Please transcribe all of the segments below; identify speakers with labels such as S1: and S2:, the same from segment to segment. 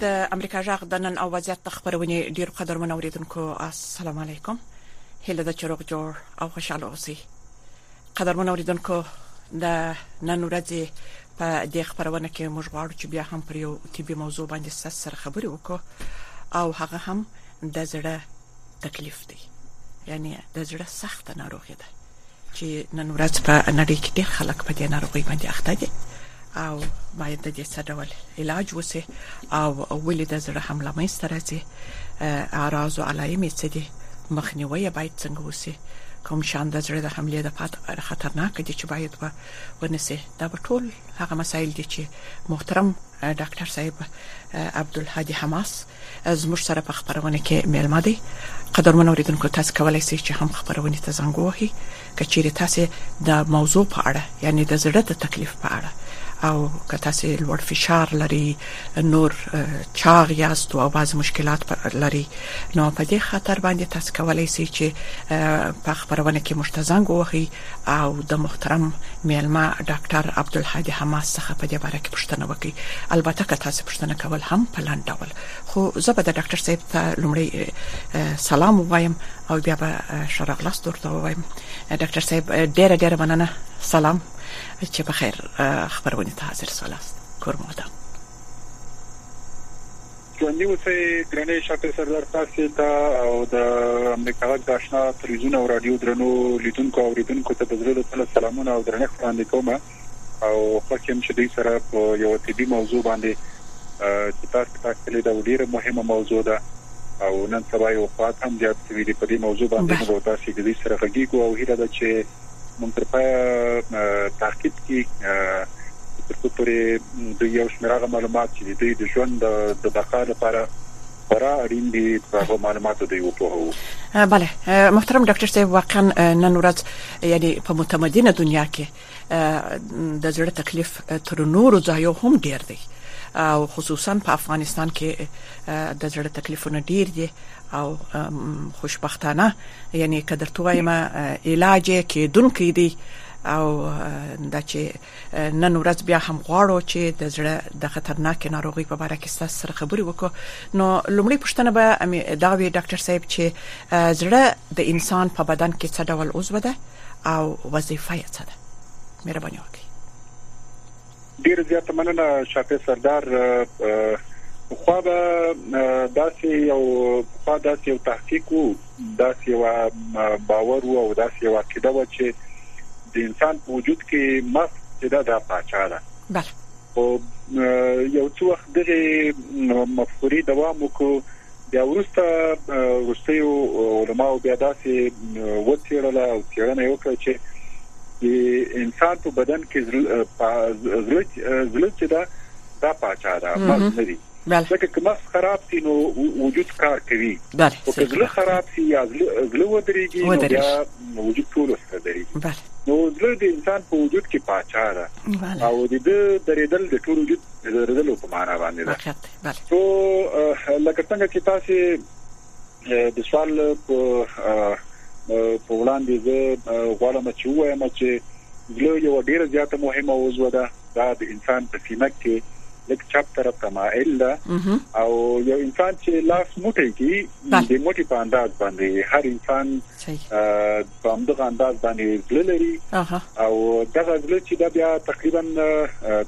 S1: د امریکا جغ د نن او وضعیت د خبرونه ډیر قدرمن اوریدونکو السلام علیکم هله د چروغ جوړ او خوشاله اوسئ قدرمن اوریدونکو د نن ورځې په دې خبرونه کې موږ غواړو چې بیا هم پر یو طبي موضوع باندې سره خبرې وکړو او هغه هم د زړه تکلیف دی یعنی د زړه سخت ناروغي ده چې نن ورځ په نړۍ کې ډېر خلک په دې ناروغي باندې اخته دي او باید د دې څه ډول علاج وسی او ولې د زړه حمله منځته راځي اعراض او علایم یې څه دي مخنیوی باید څنګه وسی کوم شان د زړه د حملې د پات خطرناک دي چې باید و ونسي دا به ټول هغه مسایل دي چې محترم ډاکټر صاحب عبدالهادي حماس زموږ سره په خبرونه کې میلمه دی قدرمن اوریدونکو تاسو کولای شئ چې هم خبرونه ته زنګ ووهئ کچېری تاسو د موضوع په اړه یعنی د زړه د تکلیف په اړه او که تاسو لوړ فشار لري نور چاغ یاست او بعض مشکلات لري نو په دې خاطر باندې تاسو کولای شئ چې په خبرونه کې مشتزنګ ووهي او د محترم میلمه ډاکټر عبدالهادي حماس څخه په دې باره کې پوښتنه وکړي البته که تاسو پوښتنه کول هم په لند ډول خو زه به د ډاکټر صاحب ته لومړی سلام وایم او بیا به شرغلاست ورته وایم ډاکټر صاحب ډیره ډیره مننه سلام چې په خیر خبرونه ته حاضر سولاست کور
S2: مو ودان ژوندي اوسئ درنې شاکر سردار تاسې ته او د امریکا غږ د آشنا تلویزیون او رادیو درنو لیدونکو او اوریدونکو ته د زړه له تله سلامونه او درنښت وړاندې کوم او خوښ یم چې دوی سره په یو طبي موضوع باندې چې تاسو ټاکلې ده او ډیره مهمه موضوع ده او نن سبا یو خاط هم زیات شوی دی په دې موضوع باندې نو تاسو د دې سره غږیږو او هیله ده چې مونږ په تعقیب کې تر څو پورې د یو شمېر هغه معلومات چې د دې ژوند د بقا لپاره خورا اړین دي په معلوماتو دی وپوهو
S1: بله محترم ډاکټر صاحب واقعا نن ورځ یعنی په متمدنه دنیا کې د زړه تکلیف تر نورو ځایو هم ډیر دی او خصوصا په افغانستان کې د زړه تکلیفونه ډیر دي او خوشبختانه یعنی که درته وایم علاج کېدونکي دي او دا چې نن ورځ بیا هم غواړو چې د زړه د خطرناک ناروغي په اړه کې ستاسو سره خبرې وکړو نو لومړی پوښتنه به دا وی ډاکټر صاحب چې زړه د انسان په بدن کې څه ډول عضو ده او وظیفه یې څه ده مهرباني وکړئ
S2: ډیره زیاته مننه شاپیر سردار خو به داسې یو خو داسې یو تحقیق وو داسې یو باور وو او داسې یو عقیده و چې د انسان په وجود کې مغز چې دا د پاچا ده
S1: بله
S2: او یو څو وخت دغه مفکورې دوام وکړو بیا وروسته وروستیو علماو بیا داسې وڅېړله او څېړنه یې وکړه چې د انسان په بدن کې زړه چې ده دا پاچا ده مغز نه دی ځکه که مغز خراب شي نو وجود کار کوي او که زړه خراب شي یا زړه ودرېږي نو بیا وجود ټول سره درېږي نو زړه د انسان په وجود کې پاچا ده او د درېدل د ټول وجود درېدل په معنا باندې ده خو لکه څنګه چې تاسو د سوال په په وړاندې زه غواړم چې وایم چې زه یو ډیر زیات مهمه عضو ده دا د انسان په سینه کې لک چپ طرف ته مائل ده او یو انسان چې لاس موټي کې د موټي په انداز باندې هر انسان په همدغه انداز باندې زړه لري او دغه زړه چې دا بیا تقریبا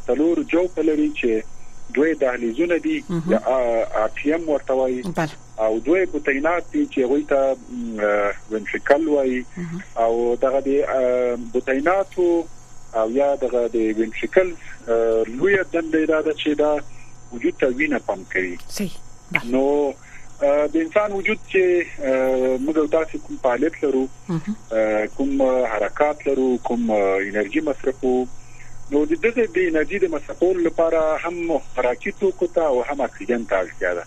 S2: تلور جو په لري چې دوی دهلیزونه دي یا اټیم ورته وایي او دوی بوتینات دي چې غوي ته وینټریکل وایي او دغه د بوتیناتو او یا دغه د وینټریکل لوی دندې دا چې دا وجود ته وینه پمپ کوي نو د انسان وجود چې موږ تاسو کوم فعالیت لرو کوم حرکت لرو کوم انرژي مصرفو نو د دغه د انرژي د مصرفولو لپاره هم خوراکي توکو ته او هم اکسیجن ته اړتیا ده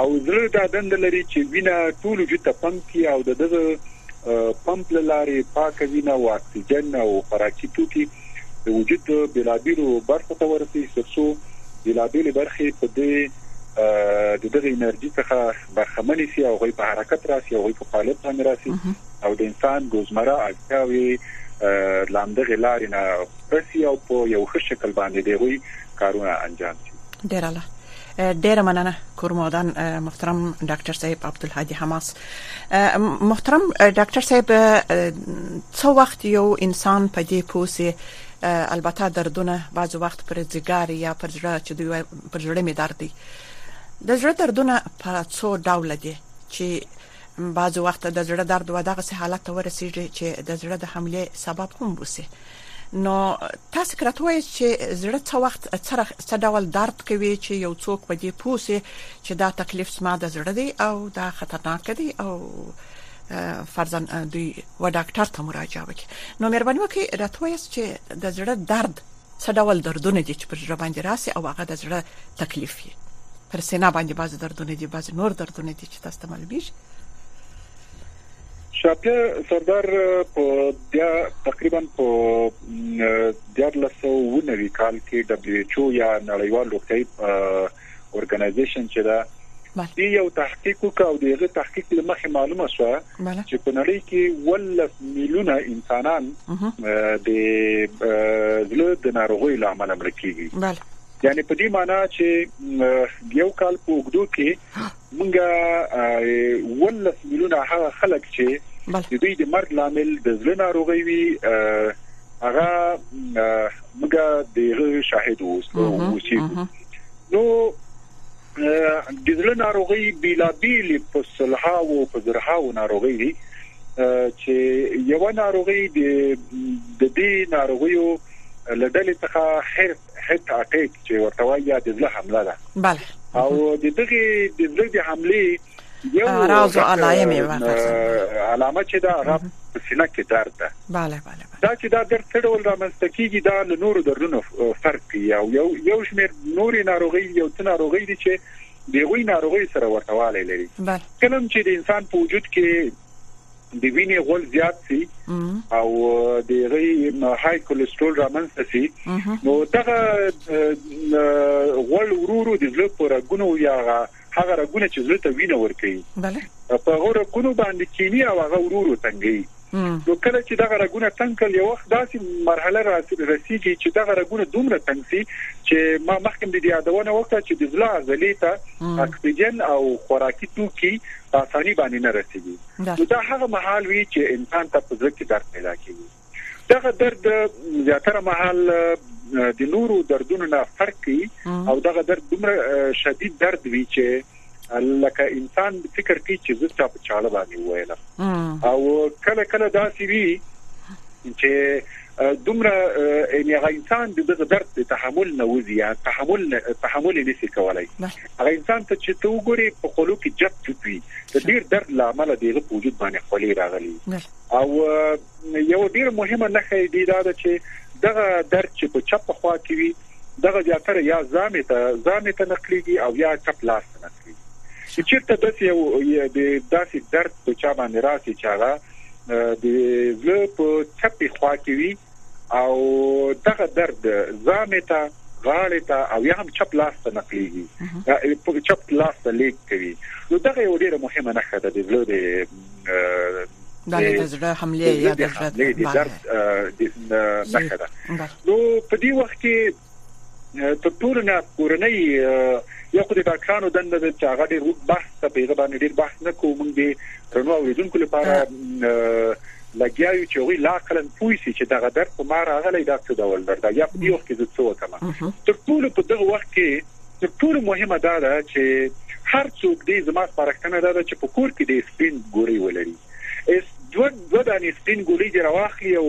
S2: او زړه دا دند لري چې وینه ټول وجود ته پمپ کړي او د دغه پمپ لارې پاک وینه او اکسیجن او خوراکي توکي د وجود بلابیلو برخو ته ورسي ترڅو بلابیلې برخې په دې د دغه انرژي څخه برخمنې شي او غوي په حرکت راشي او غوي په فعالیت باندې راشي او د انسان روزمره اړتیاوي لاندغه لارې نه رسي او په یو ښه شکل باندې دی وي کارونه انجام شي
S1: ډیره ډیره مننه کورمودان محترم ډاکټر صاحب عبدالهادي حماس محترم ډاکټر صاحب څو وخت یو انسان په دې پوسی البته دردونه بعض وخت پر ځګر یا پر زړه چې دوی پر زړه می درد دی د زړه دردونه په څو ډول دي چې بعض وخت د زړه درد و دغه حالت ته ورسیږي چې د زړه د حمله سبب هم وسی نو تاسو که راته وایاست چې زړه څه وخت څه ډول درد کوي چې یو څوک په دې پوه شي چې دا تکلیف زما د زړه دی او دا خطرناک دی او فرضاً دوی و ډاکټر ته مراجعه وکړي نو مهرباني وکړئ راته وایاست چې د زړه درد څه ډول دردونه دي چې پر زړه باندې راسي او هغه د زړه تکلیف وي پر سینا باندې بعض دردونه دي بعض نور دردونه دي چې تاسو ته معلومیږي
S2: شاپيا سردار په بیا تقریبا په 1490 کال کې دبليو ایچ او یا نړیوال روغتیايي اورګنایزیشن چې دا دی یو تحقیق وکاو دی غو تحقیق لمخه معلومه شو چې په نړۍ کې ولس میلیونه انسانان د زړه د ناروغي لامل مړ کیږي یعنی په دې معنی چې یو کال په وګړو کې مونږ ولس مليونه هغه خلک چې د دوی د مرګ لامل د زړه ناروغي وي هغه موږ د شاهد اوسو اوسېږو نو د زړه ناروغي بیلابیل په سلهاو په زرهاو ناروغي دي چې یو ناروغي د دې ناروغیو لړل څخه هر هټ اټیک چې ورته وایي یا د زړه حمله ده
S1: بله
S2: او د دغه د زړه د حمله
S1: یو راز علایم
S2: علامه چې دا غب سینه کې درد ده
S1: bale bale
S2: دا چې دا درد څه ډول رامنځته کیږي دا له نورو دردونو فرق کوي او یو یو شمېر نوري ناروغي یو څه ناروغي دي چې د غوي ناروغي سره ورته والی لري کلم چې د انسان په وجود کې د وینې غول زیات سي او د غي های کولیسټرول رامنځته سي نو دغه غول ورورو د زړه پر غونو یا هغه رګونه چې زړه ته وینه ورکوي
S1: بله
S2: په هغه رګونو باندې کینی او هغه ورورو تنګي نو کله چې دغه رګونه تنګ کړي یو وخت داسې مرحله رسیږي چې دغه رګونه دومره تنګ شي چې ما مخکې د یادونه وکړه چې د زړه عضلې ته اکسیجن او خوراکي توکي په اساني باندې نه رسیږي نو دا هغه مهال وي چې انسان ته په زړه کې درد پیدا کیږي دغه درد زیاتره مهال د نورو دردونو نه فرق کوي او دغه درد دومره شدید درد وي چې لکه انسان فکر کوي چې زه چا په چاړه باندې ویلم او کله کله دا سی وی چې دومره یعنی هغه انسان د دغه درد د تحمل نه وځي یا تحمل تحمل نه شي کولای هغه انسان ته چې ته وګوري په خلو کې جپ چپي د ډیر درد لامل دی په وجود باندې خولې راغلي او یو ډیر مهمه نخې دی دا چې دغه درد چې په چپ خوا کې وي دغه زیاتره یا زامه ته زامه ته نقليږي او یا چپ لاس ته نقليږي چې چیرته د یو د داسې درد په چا باندې راسي چې هغه د زړه په چپې خوا کې وي او دغه درد زامه ته غاړې ته او یا هم چپ لاس ته نقلېږي په چپ لاس ته لیک کوي نو دغه یو ډیره مهمه نښه ده د زړه د
S1: د زړه حمله یا د
S2: زړه د درد نښه ده نو په دې وخت کې تر ټولو نه کورنۍ یو خو د ډاکټرانو دنده ده چې هغه ډېر وګ بحث ته پیغه باندې ډېر بحث نه کوو موږ دې رڼو اوریدونکو لپاره لګیا یو چې وی لا کلن پوي سي چې دغه درد په مار اغلې دا څه ډول درد یا په یو کې څه وکم تر ټولو په دغه وخت کې تر ټولو مهمه دا ده چې هر څوک دې زما سپارښتنه ده چې په کور کې دې سپین ګوري ولري اس دوه دوه دانې سپین ګولې دې راواخلي او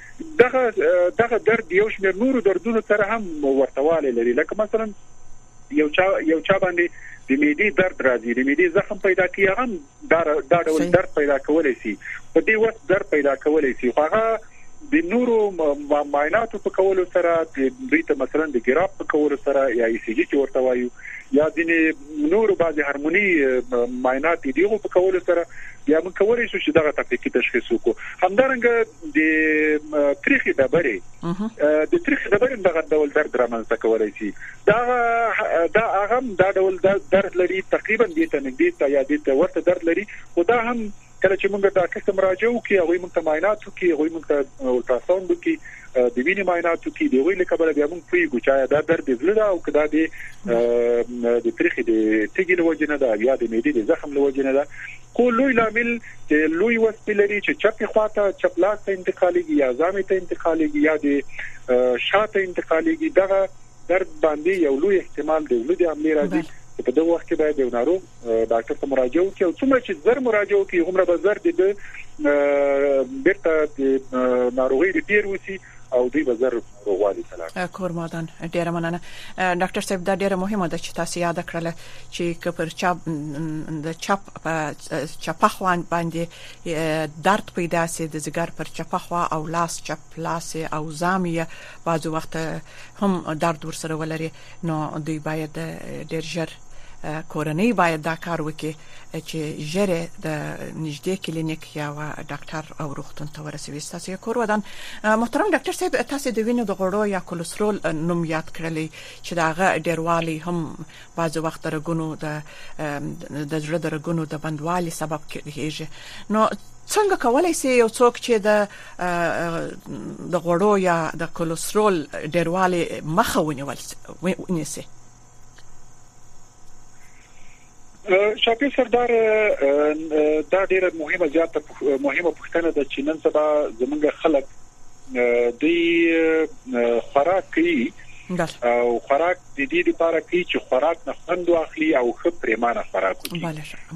S2: دغه دغه درد یو شمېر نورو دردونو سره هم ورتواله لري لکه مثلا یو چا یو چا باندې د معدې درد راځي د معدې زخم پیدا کوي هغه دا دا ډول درد پیدا کولای شي په دې وخت درد پیدا کولای شي هغه د نورو معایناتو په کولو سره د دوی ته مثلا د ګراب په کولو سره یا ای سی جی چې ورته وایو یا د نورو بعضی هورموني معاینات دیغه په کولو سره یا موږ کولای شو چې دغه تفکیک تشخیص وکړو همدارنګه د تریخي ډبرې د تریخي ډبرې دغه ډول درد رامنځته کولای شي دا دا هغه دا ډول درد لري تقریبا دې ته نږدې ته یا دې ته ورته درد لري خو دا هم کله چې موږ ډاکټر ته مراجعه وکړو هغه موږ ته معاینات وکړي هغه موږ ته الټراساوند وکړي د وینې معاینات وکړي د وینې کبل بیا موږ پیګو چې دا درد زړه دا او کدا د د تریخي د تیګل وجنه دا یا د معدې د زخم لوجنه دا خو لوی لامل د لوی وسپی لري چې چپې خواته چپ لاس ته انتقالېږي یا زامې ته انتقالېږي یا د شاته انتقالېږي دغه درد باندې یو لوی احتمال د ولودي عملي راځي چې په دغه وخت کې باید یو ناروغ ډاکټر ته مراجعه وکړي او څومره چې زر مراجعه وکړي هغومره به زر د بیرته د ناروغي ریپیر وسی او دوی به زر روغوالي ته
S1: لاړ. کور مو ودان. ډیره مننه ډاکټر صاحب دا ډیره مهمه ده چې تاسو یاد کړل چې که پر چا د چپ په چپه خوا باندې درد پیدا سي د زګر پر چپه خوا او لاس چپ لاس او زامي بعضو وخت هم درد ورسره ولري نو دوی باید ډیر ژر کورنۍ باید دا کار وکړي چې ژر د نږدې کلینیک یا ډاکټر او روغتون ته ورسوي تاسو یې کور ودان محترم ډاکټر صاحب تاسو د وینې د غوړو یا کولیسترول نوم یاد کړلی چې دا غ ډیروالی هم بعض وخت رګونو د د زړه د رګونو د بندوالي سبب کیږي نو څنګه کولای شي یو څوک چې د د غوړو یا د کولیسټرول ډیروالی مخه ونیول ونیسي
S2: شاپی سردار دا ډیره مهمه زیاته مهمه پوښتنه ده چې نن سبا زمونږ خلک د خوراکي او خوراک د دې لپاره کوي چې خوراک نه خوند واخلي او ښه پریمانه خوراک وکړي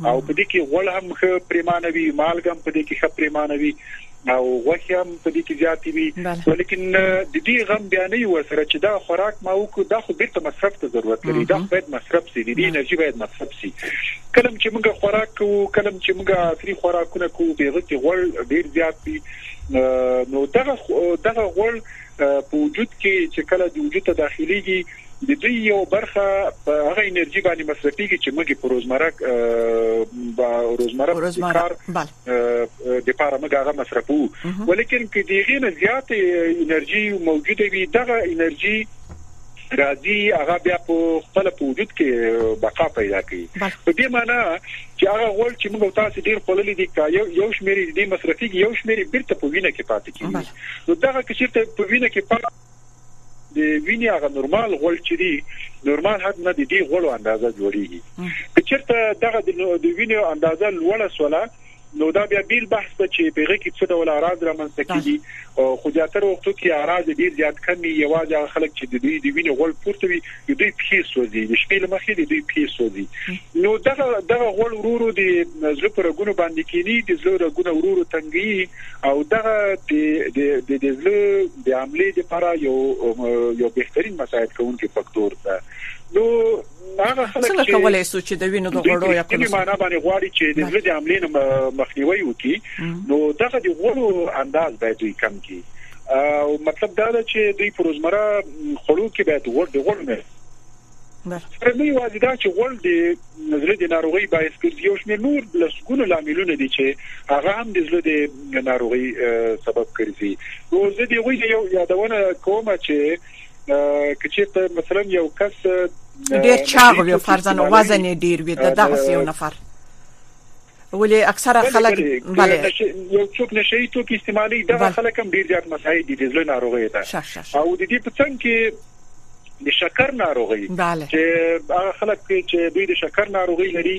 S2: او په دې کې غوړ هم ښه پریمانه وي مالګه هم په دې کې ښه پریمانه وي او غوښه هم په دې کې زیاتې وي ولیکن د دې غم بیا نه یو سره چې دا خوراک ما وکړو دا خو بیرته مصرف ته ضرورت لري دا باید مصرف شي د دې انرژي باید مصرف شي کله چې موږ خوراک کوو کله چې موږ عصري خوراکونه کوو بیغه کې غوړ ډیر زیات وي نو دغه دغه غوړ په وجود کې چې کله د وجود ته داخليږي د دوی یو برخه په هغه انرژي باندې مصرفيږي چې موږ په روزمره با روزمره روزمره کار د پاره موږ هغه مصرفو ولیکن کې دیغه نه زیات انرژي موجوده وي دغه انرژي راځي هغه بیا په خپل په وجود کې بقا پیدا کوي په دې معنی چې هغه غول چې موږ تاسو ډیر خلل دي یو یو شمیر دې مصرفي یو شمیر بیرته په وینه کې پاتې کیږي نو دغه که چیرته په وینه کې پا د وینې هغه نورمال غول چې دی نورمال حد نه دی دی غولو اندازه جوړیږي که چیرته دغه د وینې اندازه لوړه سوله نو دا بیا بیل بحث ده چې پیغه کې څه ډول اراز رامنځته کیږي خو زیاتره وختو کې اراز ډیر زیات کمی یوازې خلک چې د دوی د وینې غول پورته وي د دوی پښې سوځي د شپې لمخې د دوی پښې سوځي نو دغه دغه غوړ ورورو د زړه پر رګونو باندې کینی د زړه رګونه ورورو تنګي او دغه د د د د زړه د عملې لپاره یو یو بهترین مساعد کوونکی فاکتور ده نو هغه خلک چې
S1: څنګه کولای شو چې د وینو د غوړو یا
S2: کومه معنا باندې غواړي چې د زړه د عملې مخنیوي وکړي نو دغه د غوړو انداز باید کم کړي او مطلب دا ده چې دوی په روزمره خړو کې باید غوړ د غوړ نه سره نه یوازې دا چې غول د زړه د ناروغي باعث ګرځي یو شمېر نور لسګونه لاملونه دي چې هغه هم د زړه د ناروغي سبب ګرځي نو زه دی وی یو یادونه کوم چې کچېرته مثلا یو کس
S1: ډیر چاغ وي فرضاً وزن ډیر وي دغه یو نفر ولې اکثره خلک
S2: بله یو څوک نشي توکي استعمالي دا خلک هم ډیر زیات مسایل دي د زړه ناروغي ده او د دې په څنګ کې د شکر ناروغي چې هغه خلک چې دوی د شکر ناروغي لري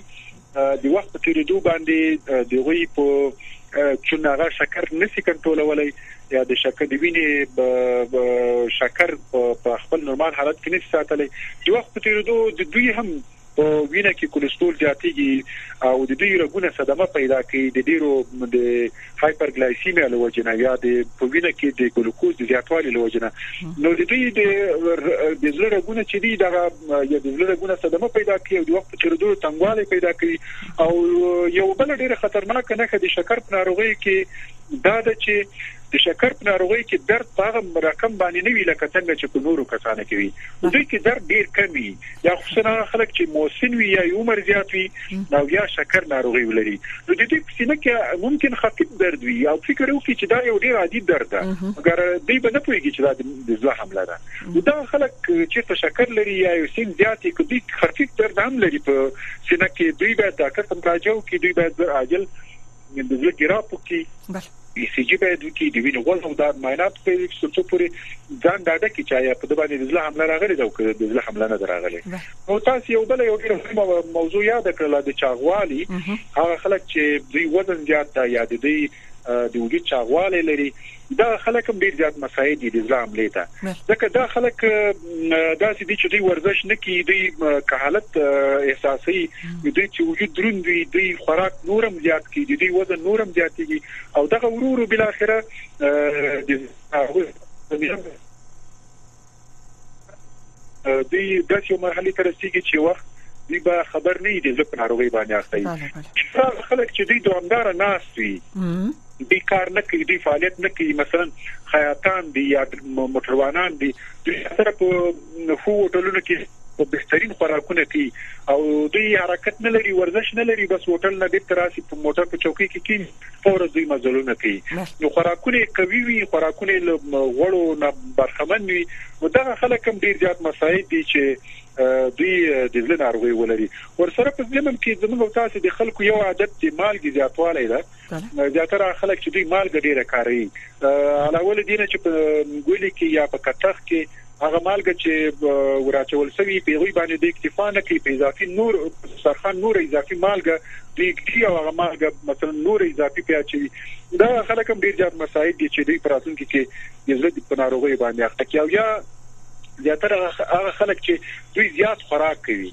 S2: د وخت په تیریدو باندې د غوي په چې هغه شکر نسی کنټرولولای یا د شکر د وینې شکر په خپل نورمال حالت کې نسی ساتلی چې وخت په تیریدو د دوی هم په وینه کې کولسترول زیاتېږي او د دوی رګونه صدمه پیدا کوي د ډیرو د هایپرګلایسیمیا له وجې نه یا د په وینه کې د ګلوکوز د زیاتوالي له وجې نه نو د دوی د د زړه رګونه چې دي دا یا د زړه رګونه صدمه پیدا کوي او د وخت په تیریدو تنګوالی پیدا کوي او یو بل ډیره خطرناکه نښه د شکر په ناروغۍ کې دا ده چې د شکر په ناروغۍ کې درد په هغه رقم باندې نه وي لکه څنګه چې په نورو کسانو کې وي په دوی کې درد ډیر کم وي یا خصوصا هغه خلک چې موسن وي یا عمر زیات وي او یا شکر ناروغي ولري نو د دوی په سینه کې ممکن خفیف درد وي او فکر وکړي چې دا یو ډیر عادي درد ده مګر دوی به نه پوهیږي چې دا د زړه حمله ده دا خلک چې په شکر لري یا یو سین زیات کې کوي خفیف درد هم لري په سینه کې دوی به ډاکټر ته مراجعه وکړي دوی به عاجل د زړه ګراف
S1: وکړي
S2: ای سي جي باید وکړي، د وینې غوړ او دار معاینات پیل کړي ترڅو پورې ځان ډاډه کړي چې ایا په ده باندې د زړه حمله راغلې ده او که د زړه حمله نه ده راغلې. نو تاسو یو بل یو ډیر مهمه موضوع یاد کړله د چاغوالي هغه خلک چې دوی وزن زیات ده یا د دوی د وجود چاغوالی لري دغه خلک هم ډیر زیات مساعد دي د زړه حملې ته. ځکه دا خلک داسې دي چې دوی ورزش نه کوي دوی کهالت احساسي دوی چې وجود دروند وي دوی خوراک نورم زیات کیږي دوی وزن نورم زیاتېږي او دغه ورور بل اخره د دوی داسې مرحله ته رسیدي چې وخت دی به خبر نه دی زه په ناروغي باندې اخته یم خلک چې دوی دوامدار ناس وي دوی کار نه کوي، دوی فعالیت نه کوي، مثلاً خیاطان دي یا موټروانان دي، دوی اکثره په ښو هوټلونو کې په بهترین خوراکونه کوي او دوی حرکت نه لري، ورزش نه لري، بس هوټل نه بېرته راشي، په موټر په چوکۍ کې کېني، ټوله ورځ دوی مزلونه کوي. نو خوراکونه یې قوي وي، خوراکونه یې له غوړو نه برخمن وي. نو دغه خلک هم ډېر زیات مساعد دي چې دوی د زړه ناروغۍ ولري. ورسره په ضمن کې زموږ او تاسو د خلکو یو عادت د مالګې زیاتوالی ده. زیاتره خلک چې دوی مالګه ډیره کاروي علاوه له دې نه چې په ګولي کې یا په کتخ کې هغه مالګه چې وراچول شوی په غوي باندې د اکتفا نه کوي په اضافي نور سرخان نور اضافي مالګه د اکتفي او هغه مالګه مثلا نور اضافي پیاچوي دا خلک هم ډیر زیات مسایل دي چې دوی پراتونکو کې د زړه په ناروغي باندې اخته کوي او یا زیاتره هغه خلک چې دوی زیات خوراک کوي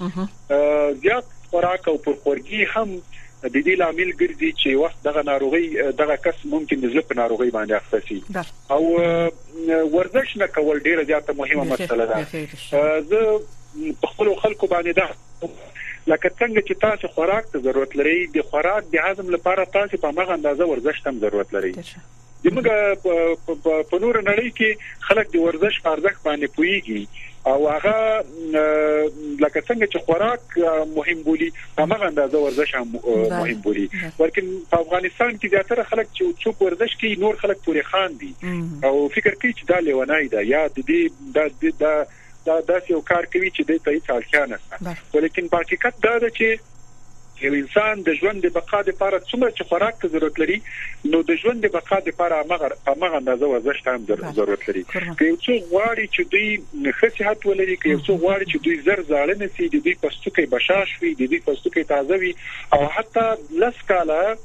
S2: زیات خوراک او پر خورګي هم د دې لامل ګرځي چې وخت دغه ناروغي دغه کس ممکن د زړه په ناروغي باندې اخته شي او ورزش نه کول ډیره زیاته مهمه مسله ده زه په خپل خلکو باندې دا لکه څنګه چې تاسو خوراک ته ضرورت لرئ د خوراک د هضم لپاره تاسو په مغه اندازه ورزش تم ضرورت لرئ زموږ په نور نړۍ کې خلک د ورزش په ارزښت باندې پوهیږي او هغه لکه څنګه چې خوراک مهم بولی هغه اندازه ورزش هم مهم بولی ولکه په افغانستان کې زیاتره خلک چې څوک ورزش کوي نور خلک پورې خان دي او فکر کوي چې دا لیونای دا یا د دې د دا داسې یو کار کوي چې د تایید اړتیا نشته ولیکن په حقیقت دا ده چې یو انسان د ژوند د بقا لپاره څومره چې خوراک ته ضرورت لري نو د ژوند د بقا لپاره هغه هغه اندازه ورزش هم ضرورت لري که یو څو غواړي چې دوی ښه صحت ولري که یو څو غواړي چې دوی زر زاړه نسی د دوی پستوکي بشاش وي د دوی پستوکي تازه وي او حتی لس کاله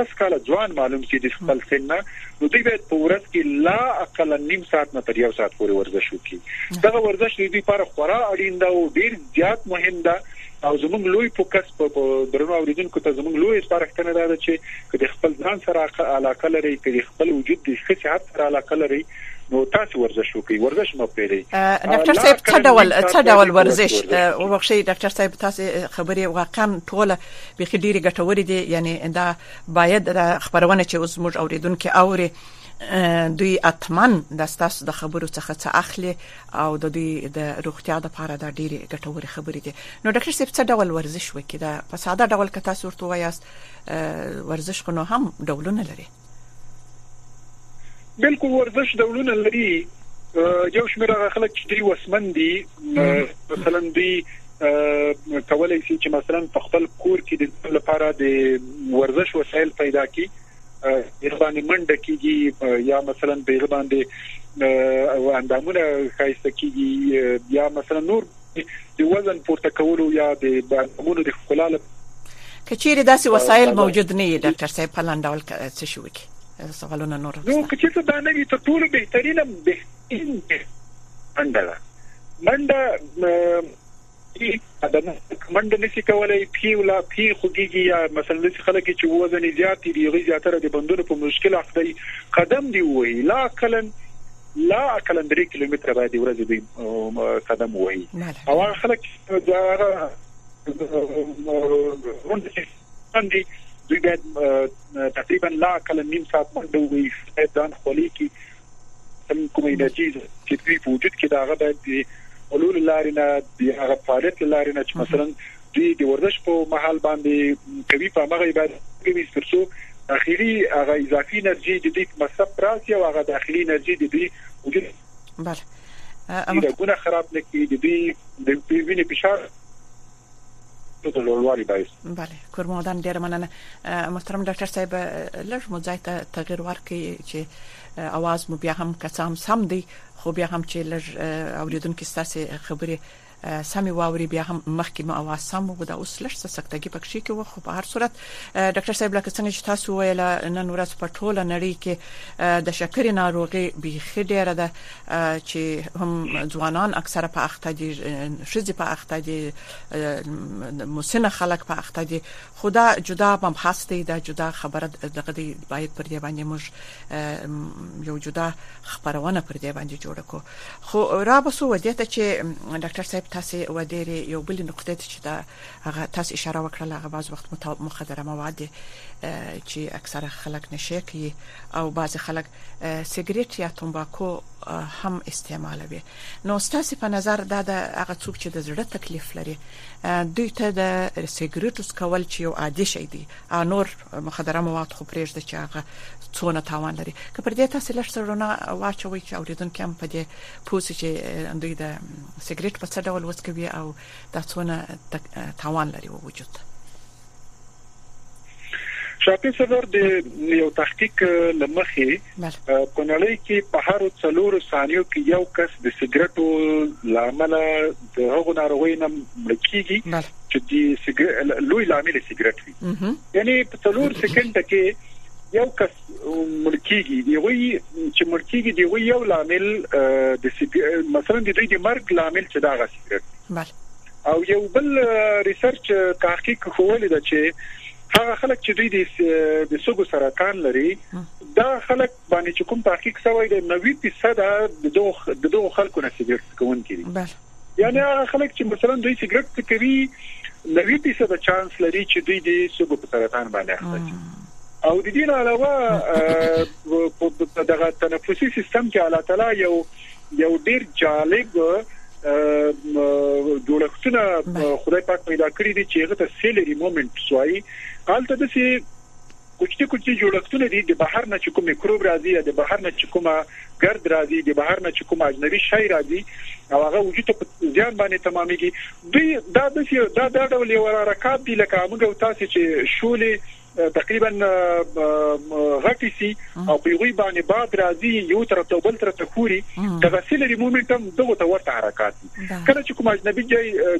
S2: لس کاله ځوان معلوم سي د خپل سن نو دوی باید په ورځ کې لا اقلا نیم ساعت نه تر یو ساعت پورې ورزش وکړي دغه ورزش دوی لپاره خورا اړین ده او ډیر زیات مهم ده او زموږ لوی فوکس په درنو اوریدونکو ته زموږ لوی سپارښتنه ده چې کله خپل ځان سره علاقه لري کله خپل وجود د ښه صحت سره علاقه لري نو تاسو ورزش وکړئ ورزش مو پیری
S1: ډاکټر صاحب څه ډول څه ډول ورزش وبخښي ډاکټر صاحب تاسو خبرې واقعا ټوله به ډیره ګټورې دي یعنی دا باید دا خبرونه چې اوس موږ اوریدونکو اوري دوی اتمن د تاسو د خبرو څخه څه اخلي او د دوی د روغتیا لپاره دا ډېری ګټورې خبرې دي نو ډاکټر صاحب څه ډول ورزش وکړي دا په ساده ډول که تاسو ورته وایاست ورزش خو نو هم ډولونه لري
S2: بالکل ورزش ډولونه لري یو شمېر هغه خلک چې دوی وسمن دي مثلا دوی کولای شي چې مثلا په خپل کور کې د ځان لپاره د ورزش وسایل پیدا کړي هغه باندې منډه کیږي یا مثلا به هغه باندې اندامونه خایسته کیږي یا مثلا نور د وزن پورته کولو یا د اندامونو د ښکلا
S1: که چیرې داسې وسایل موجود نه وي ډاکټر صاحب په لاندول څه شو کې سوالونه نور
S2: نو که چیرته دا نه وي ته ټول بهترینه منډه ده منډه د منډه نشي کولای پی ولا پی خوګيږي یا مثلا د خلک چې وزن زیات دي غي زیاتره د بندونو په مشکل اخته قدم دی وای لا کلن لا کلن 3 کیلومتر باید ورځ دی قدم وای او خلک دا باندې دوی باید تقریبا لا کلن نیم ساعت باندې وي ځان خولي کی کومه انرژي چې دوی په وجود کې داغه باید دی ولول لارې نه دی هغه فعالیت لارې نه چې مثلا دوی د ورزش په محل باندې کوي په هغه عبادت کوي ترڅو داخلي هغه اضافي انرژي د دې مصرف راځي او هغه داخلي انرژي د دې وجود
S1: بله
S2: دا ګونه خراب نه کیږي د دې د وینې فشار ته لوړوالي باید
S1: بله کور مودان ډیر مننه محترم ډاکټر صاحب لږ مو ځای ته تغیر ورکړي چې اواز مو بیا هم کسام سم دی خو بیا هم چې لږ اوریدونکو ستاسو خبرې سمې واوري بیا هم مخکې مو اواز سم وو دا اوس لږ څه سکتګي پکې کې وو خو په هر صورت ډاکټر صاحب لکه څنګه چې تاسو ویل نن ورځ په ټوله نړۍ کې د شکرې ناروغي بيخي ډیره ده چې هم ځوانان اکثره په اخته دي شذي په اخته دي مسنه خلک په اخته دي خدا جدا مبحث دی دا جدا خبره دغه دی باید پر دې باندې موږ یو جدا خبرونه پر دې باندې جوړ کو خو را بسو ودی ته چې ډاکټر صاحب تاسو ودیری یو بل نقطه ته چې دا هغه تاسو اشاره وکړه هغه باز وخت مخدره مواد چې اکثره خلک نشه کوي او باز خلک سیګریټ یا تمباکو هم استعمالوي نو ستاسو په نظر دا د هغه څوک چې د زړه تکلیف لري دوی ته د سیګریټ اس کول چې یو عادي شي دي او نور مخدره مواد خو پرېږده چې هغه څونه تاوان لري که پر دې تاسو لږ سرونه واچوي چې اوریدونکو هم په دې پوه شي چې دوی د سیګریټ په څه ډول وڅکوي او دا څونه تاوان لري و وجود
S2: شاپی صدر د یو تحقیق لمخې په نړۍ کې په هر څلور ثانیو کې یو کس د سیګریټو لامل د هغو ناروغي نه مړ کیږي چې د سیګریټ لوی لامل سیګریټ وي یعنی په څلور سکند کې یو کس مړ کیږي دی وی چې مړ کیږي دی وی یو لامل د مثلا د دوی د مرګ لامل چې دا غسیرت
S1: بله
S2: او یو بل ریسرچ تحقیق کول دا چې هغه خلک چې دوی د د سګو سرطان لري دا خلک باندې چې کوم تحقیق شوی دی 90% د دوه د دوه خلکو نه سیګریټ کوونکي دي
S1: بله
S2: یعنی هغه خلک چې مثلا دوی سیګریټ څکوي 90% چانس لري چې دوی د سږو په سرطان باندې اخته شي او د دې علاوه په دغه تنفسي سیستم کې الله تعالی یو یو ډیر جالب جوړښتونه خدای پاک پیدا کړی دي چې هغه ته سیلری مومنټ سوای حالت د سي کوچني کوچني جوړښتونه دي، د بهر نه چې کوم میکروب راځي یا د بهر نه چې کومه ګرد راځي، د بهر نه چې کوم اجنبي شی راځي او هغه وجود ته په زیان باندې تمامېږي. دوی دا داسې دا دا ډول یو حرکات دي لکه موږ او تاسې چې شولې تقریبا غټي سي او په یوې باندې باد راځي یو طرف ته بل طرف ته خوري د غسیلري مومنټم دغه ته ورته حرکت دي کله چې کوم اجنبي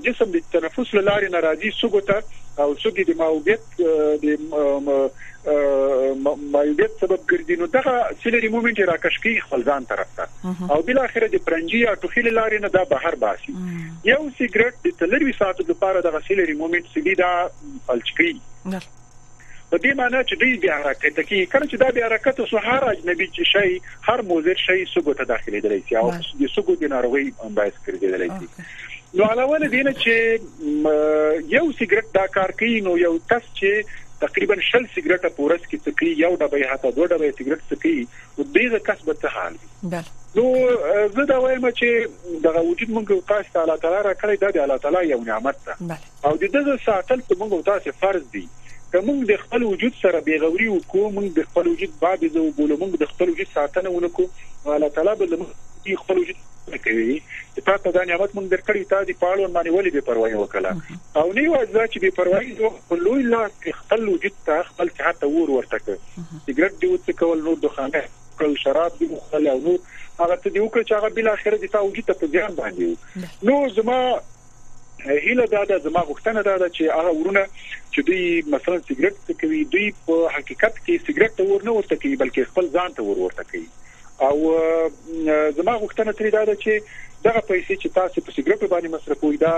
S2: جسم د تنفس لارې ناراضي سګوته او سګي د ماوګت د مایوبیت سبب ګرځي نو دغه سیلری موومنټ راکش کوي خپل ځان طرف ته او بل اخر د پرنجي یا ټوخي لارې نه دا بهر باسي یو سیګریټ د تلری ساتلو لپاره دغه سیلری موومنټ سړي دا فلج کوي په دې معنی چې دوی بیا حرکت کوي کله چې دا بیا حرکت وسو هر اجنبي چې شي هر موزر شي سګو ته داخلي درې شي او د سګو د ناروغي باعث کېږي نو علاوه دې نه چې یو سیګریټ دا کار کوي نو یو کس چې تقریبا شل سیګریټه پورس کې څکي یو ډبه یا حتی دوه ډبه سیګریټ څکي او دغه کس به څه حال
S1: وي
S2: نو زه دا وایم چې دغه وجود موږ او تاسو ته الله تعالی را کړی دا د الله تعالی یو نعمت ده او د دغه ساتل په موږ او تاسو فرض دی که موږ د خپل وجود سره بیغوري وکړو موږ د خپل وجود باب زو بولو موږ د خپل وجود ساتنه ونکو الله تعالی به موږ خپل وجود کوي چې تا ته دا نعمت مونږ درکړی تا دې پاړو باندې ولې بے پروايي وکړه او نه یوازې دا چې بے پروايي په لوی لاس خپل وجود ته خپل صحت ته ور ورته کړ سیګریټ دی وڅ کول نور دخانه کل شراب دی خپل او نور هغه ته دی وکړ چې هغه بل اخر دې تا وجود ته په ځان باندې نو زما هیله دا ده زما غوښتنه دا ده چې هغه ورونه چې دوی مثلا سیګریټ کوي دوی په حقیقت کې سیګریټ ته ور نه ورته کوي بلکې خپل ځان ته ور ورته کوي او زما غوښتنه ترې دا ده چې دغه پیسې چې تاسو په سیګریټو باندې مصرفوي دا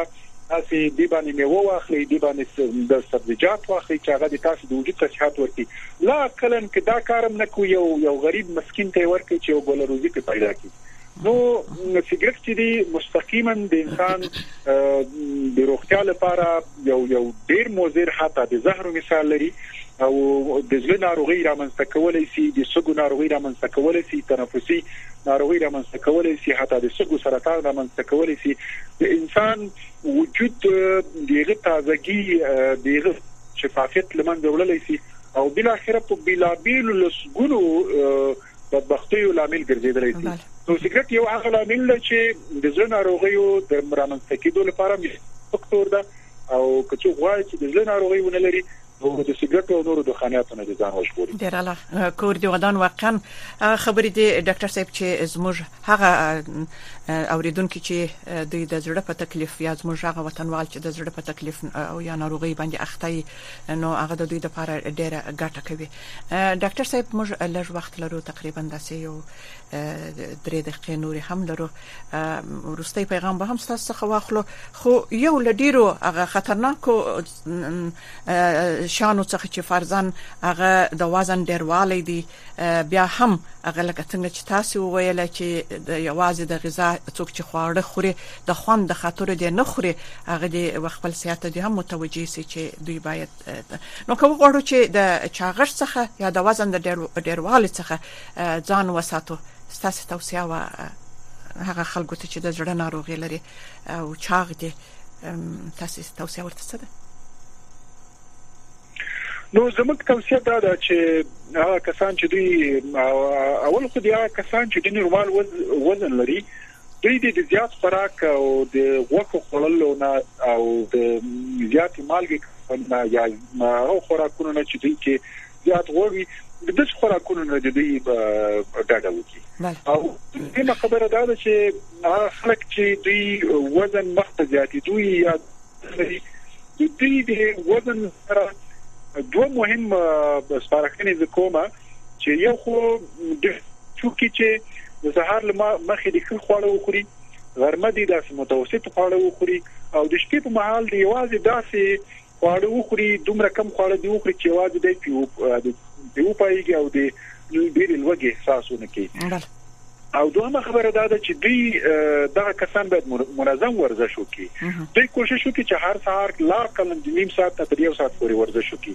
S2: تاسو دې باندې میوه واخلي دې باندې د سبزیجات واخلي چې هغه د تاسو د وجود ته صحت ورکړي لا کلن کې دا کارم نه کوي یو یو غریب مسكين ته ورکړي چې یو بل روزي په پیدا کړي نو سیګریټ چې دی مستقیما د انسان د روغتیا لپاره یو یو ډیر مضر حتی د زهرو مثال لري او د زړه ناروغي رامنځته کولای شي د سګو ناروغي رامنځته کولای شي تنفسي ناروغي رامنځته کولای شي حتی د سګو سرطان رامنځته کولای شي د انسان وجود دغه تازګي دغه شفافیت لمنځه وړلای شي او بل اخر په بلا بیل لسګونو بدبختیو لامل ګرځیدلی شي نو سګرټ یو هغه لامل دی چې د زړه ناروغیو د رامنځته کېدو لپاره فکتور ده او که څوک غواړي چې د زړه ناروغي ونه لري نو د سګرټ او نورو دخاناتو نه ځان وژغوري
S1: ډیر الله کور دی ودان واقعا خبرې دی ډاکټر صاحب چې زموږ هغه اوریدونکو چې د د زړه په تکلیف یا زموږ هغه وطنوال چې د زړه په تکلیف او یا ناروغي باندې اخته نو هغه د دوی لپاره ډیره ګټه کوي ډاکټر صاحب موږ لږ وخت لرو تقریبا داسې یو درې دقیقې نورې هم لرو ورستۍ پیغام به هم تاسو څخه واخلو خو یو لډیرو هغه خطرناکو شانو څخه چې فرزن هغه د وزن ډیروالی دی بیا هم هغه لکه څنګه چې تاسو وویل چې د یوازې د غذا څوک چې خواړه خوري د خوند د خاطر دې نه خوري هغه دې خپل صحت دې هم متوجي سي چې دوی باید نو کوم غواړو چې د چاغښت څخه یا د وزن د ډیروالي څخه ځان وساتو ستاسو توصيه و هغه خلکو ته چې د زړه ناروغي لري او چاغ دي تاسو توصيه ورته څه ده
S2: نو زموږ توصيه دا ده چې هغه کسان چې دوی اول خو بیا کسان چې د نورمال وزن لري دوی دې د زیات خوراک او د غوښو خوړلو نه او د زیاتې مالګې نه یا هغه خوراکونو نه چې دوی کې زیات غوړي د دې خوراکونو نه د دوی ډډه وکړي او دغه خبره ده چې هغه خلک چې دوی وزن مخ ته زیاتې دوی یا د دې د وزن سره دوه مهم سپارښتنې کومه چې یو خو د چوکي چې د سهار لمه مخې د ښه خواړه وخوري غرمه دي داسې متوسط خواړه وخوري او د شپې په مهال دی یوازې داسې خواړه وخوري دومره کم خواړه دی وخوري چې یوازې د پیو پیو پایږي او د ډیر لوګي احساس ونه کوي او دومره خبره دا ده چې دوی دغه کسان باید منظم ورزش وکړي دوی کوشش وکړي چې هر سهار لا کلم د نیم ساعت تر یو ساعت پورې ورزش وکړي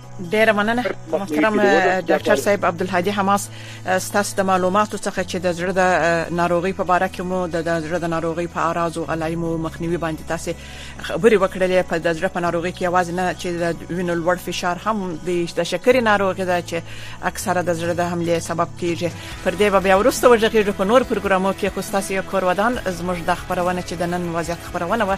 S1: ډیره مننه محترم ډاکټر صاحب عبدالهادي حماس ستاسو د معلوماتو څخه چې د زړه د ناروغي په اړه کې مو د زړه د ناروغي په اراز او علایمو مخنیوي باندې تاسو خبري وکړلې په د زړه په ناروغي کې आवाज نه چې د وینو لوړ فشار هم د شکرې ناروغي ده چې اکثره د زړه د حمله سبب کیږي پر دې بیا ورسته ورغېږو په نور پروګرامو کې خو تاسو یو کور ودان زموږ د خبرونه چې د نن وضعیت خبرونه و